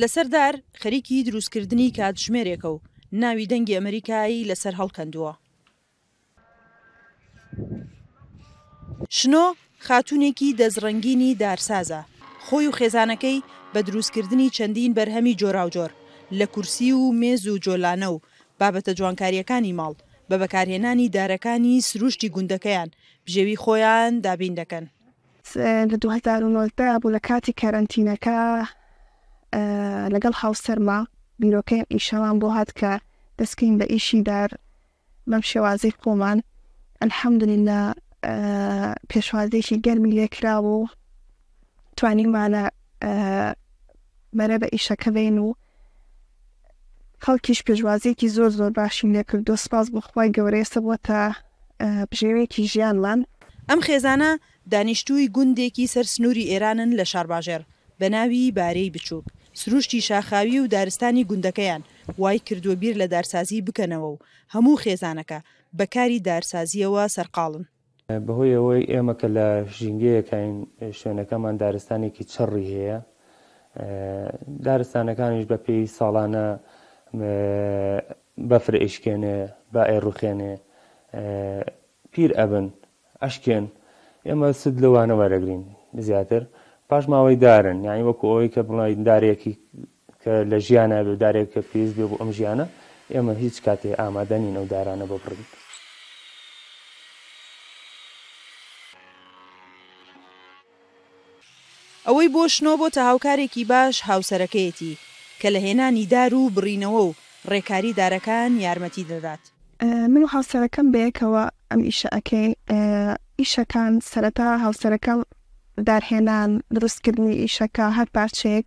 لەسەر دار خەریکی دروستکردنی کاتژمێرێکە و ناوی دەنگی ئەمەریکایی لەسەر هەڵکەندووە. شنۆ خاتوونێکی دەستڕەنگینی دارسازە، خۆی و خێزانەکەی بە دروستکردنی چەندین بەرهەمی جۆراوجۆر لە کورسی و مێز و جۆلانە و بابەتە جوانکارییەکانی ماڵ، بە بەکارهێنانی دارەکانی سرووشتی گوندەکەیان بژێوی خۆیان دابین دەکەن. لە دوو هەزار و نۆزدە بوو لە کاتی کەرەنتینەکە لەگەڵ هاوسەرما بیرۆکەی ئیشەمان بۆ هات کە دەستکەین بە ئیشی دار بەم شێوازی خۆمان الحمدللە پێشوازیشی گەرمی لێکرا و توانیومانە بەرە بە ئیشەکە بین و خەڵکیش پێشوازیەکی زۆر زۆر باشی لێ کردو سپاس بۆ خوای گەورەیەسە بۆ تا بژێوێکی ژیانمان ئەم خێزانە دانیشتووی گوندێکی سەر سنووری ئێرانن لە شارباژێڕ بە ناوی بارێی بچووک، سروشتی شاخاوی و دارستانی گوندەکەیان وای کردووە بیر لە دارسازی بکەنەوە و هەموو خێزانەکە بە کاری دارسازییەوە سەرقاڵن. بەهۆی ئەوەی ئێمە کە لە ژینگەیەکاین شوێنەکەمان دارستانێکی چڕی هەیە دارستانەکانیش بە پێی ساڵانە بەفر ئیشکێنێ با ئێ ڕوخێنێ پیر ئەبن ئەشکێن ئێمە سود لەوانەوە دەگرین زیاتر پاش ماوەی دارن یعنی وەکو ئەوەی کە بڵین دارێکی کە لە ژیانا بێ و دارێک کە پێویست بێ بۆ ئەم ژیانە، ئێمە هیچ کاتێ ئامادە نین ئەو دارانە ببڕین. ئەوەی بۆ شنۆ بۆتە هاوکارێکی باش هاوسەرەکەیەتی، کە لە هێنانی دار و بڕینەوە و ڕێکاری دارەکان یارمەتی دەدات. من و هاوسەرەکەم بەیەکەوە ئەم ئیشە ئەکەین. ئیشەکان، سەرەتا هاوسەرەکەم دارهێنان، دروستکردنی ئیشەکە، هەر پارچەیەک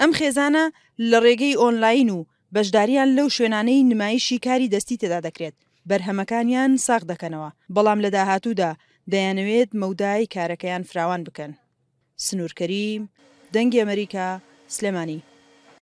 ئەم خێزانە لە ڕێگەی ئۆنلاین و بەشدارییان لەو شوێنانەی نمایشی کاری دەستی تێدا دەکرێت، بەرهەمەکانیان ساغ دەکەنەوە، بەڵام لە داهاتوودا دەیانەوێت مەودای کارەکەیان فراوان بکەن. سنوور کەریم، دەنگی ئەمەریکا، سلێمانی.